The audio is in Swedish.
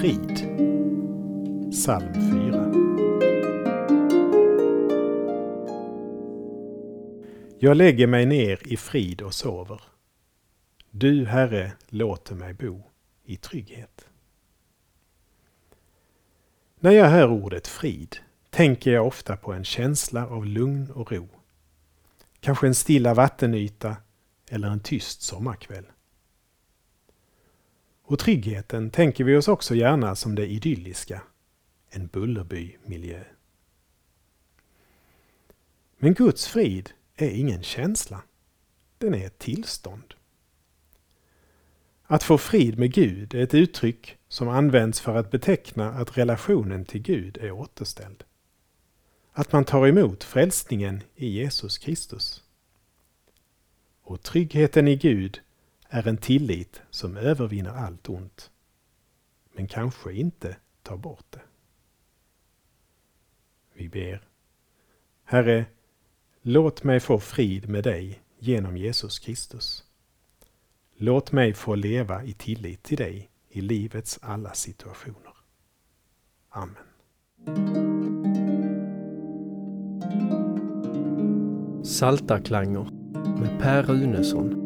frid. Psalm 4. Jag lägger mig ner i frid och sover. Du, Herre, låter mig bo i trygghet. När jag hör ordet frid tänker jag ofta på en känsla av lugn och ro. Kanske en stilla vattenyta eller en tyst sommarkväll. Och tryggheten tänker vi oss också gärna som det idylliska, en Bullerby-miljö. Men Guds frid är ingen känsla, den är ett tillstånd. Att få frid med Gud är ett uttryck som används för att beteckna att relationen till Gud är återställd. Att man tar emot frälsningen i Jesus Kristus. Och tryggheten i Gud är en tillit som övervinner allt ont, men kanske inte tar bort det. Vi ber. Herre, låt mig få frid med dig genom Jesus Kristus. Låt mig få leva i tillit till dig i livets alla situationer. Amen. Saltarklanger med Per Runesson